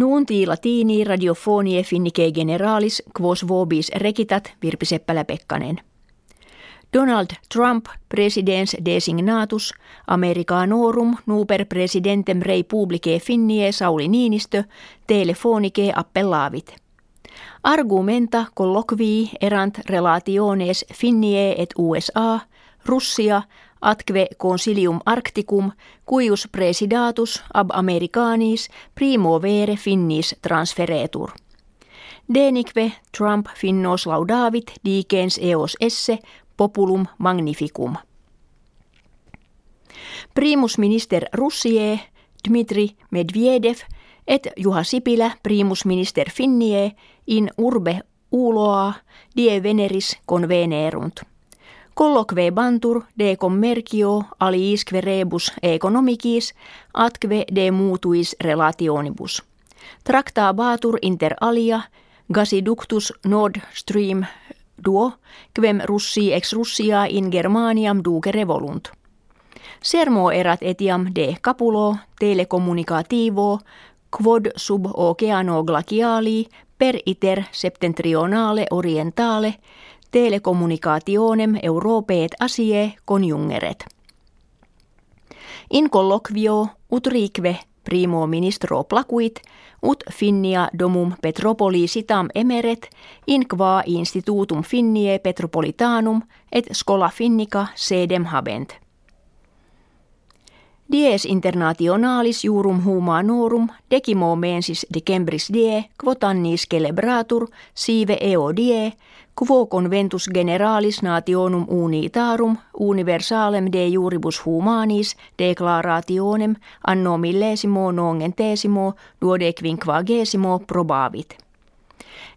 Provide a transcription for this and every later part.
Nuunti latini radiofonie finnike generalis quos vobis recitat Virpi Seppälä-Pekkanen. Donald Trump, presidens designatus, Americanorum nuper presidentem rei publicae finnie Sauli Niinistö, telefonike appellavit. Argumenta colloquii erant relationes finnie et USA, Russia, atque consilium arcticum, cuius presidatus ab Americanis primo vere finnis transferetur. Denique Trump finnos laudavit dicens eos esse populum magnificum. Primus minister Russie, Dmitri Medvedev, et Juha Sipilä, primus minister Finnie, in urbe uloa, die veneris convenerunt. Colloque bantur de commercio aliisque rebus economicis atque de mutuis relationibus. Tractabatur inter alia gasiductus Nord Stream duo, quem russi ex Russia in Germaniam duce revolunt. Sermo erat etiam de capulo telecommunicativo quod sub oceano glaciali per iter septentrionale orientale telecommunicationem Europe et Asie conjungeret. In colloquio utrique primo ministro placuit, ut Finnia domum Petropoli sitam emeret, in qua institutum Finnie Petropolitanum et schola Finnica sedem habent. Dies internationalis jurum humanorum decimo mensis decembris die quotannis celebratur sive eo die quo conventus generalis nationum unitarum universalem de juribus humanis declarationem anno millesimo nongentesimo duodequinquagesimo probavit.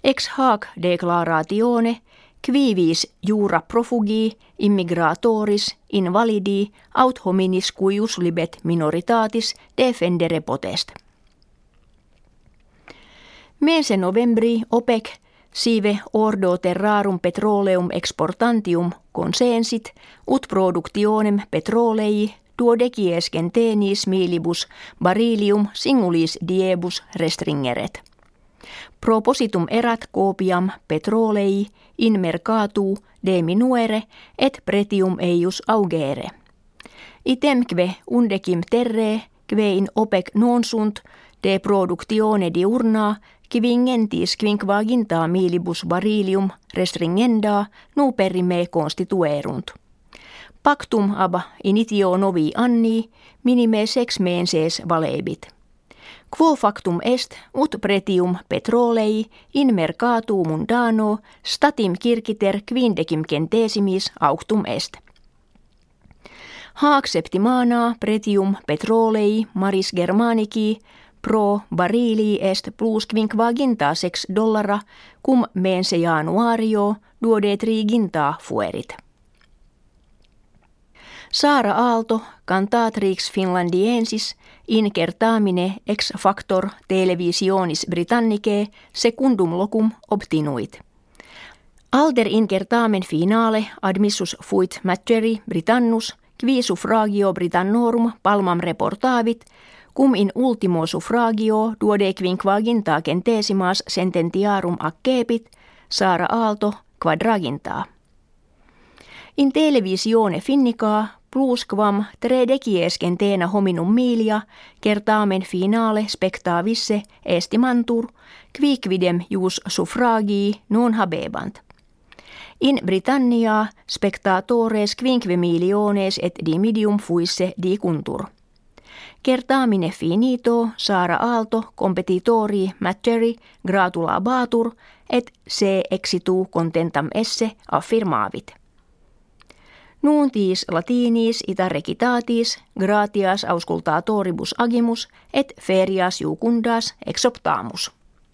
Ex hac declaratione quivis jura profugi immigratoris invalidi aut hominis cuius libet minoritatis defendere potest. Mense novembri OPEC sive ordo terrarum petroleum exportantium consensit ut productionem petrolei duodeciesken tenis milibus barilium singulis diebus restringeret. Propositum erat copiam petrolei in mercatu deminuere et pretium eius augere. Itemque undecim terre kve in opec non sunt de productione diurna kivingentis quinquaginta milibus barilium restringenda nuperime constituerunt. Pactum ab initio novi anni minime sex menses valebit. Quo factum est ut pretium petrolei in mercatu mundano statim circiter quindecim centesimis auctum est. Haak septimana pretium petrolei maris germanici pro barili est plus quinquaginta sex dollara cum mense januario duode triginta fuerit. Saara Aalto, cantatrix finlandiensis, incertamine ex factor televisionis britannicae secundum locum obtinuit. Alter incertamen finale admissus fuit matteri Britannus qui suffragio Britannorum palmam reportavit, cum in ultimo suffragio duode quinquaginta centesimas sententiarum accepit, Saara Aalto quadragintaa. In televisione finnica quam tre deciesken teena hominum milia, kertaamen finale spectavisse estimantur, quicvidem jus suffragii non habebant. In Britannia spectatores quinque miliones et dimidium fuisse dicuntur. Kertaamine finito, Saara Aalto, competitori Matteri, gratula batur, et se exitu contentam esse affirmaavit. Nuuntis latinis ita recitatis, gratias auscultatoribus agimus, et ferias jucundas exoptamus.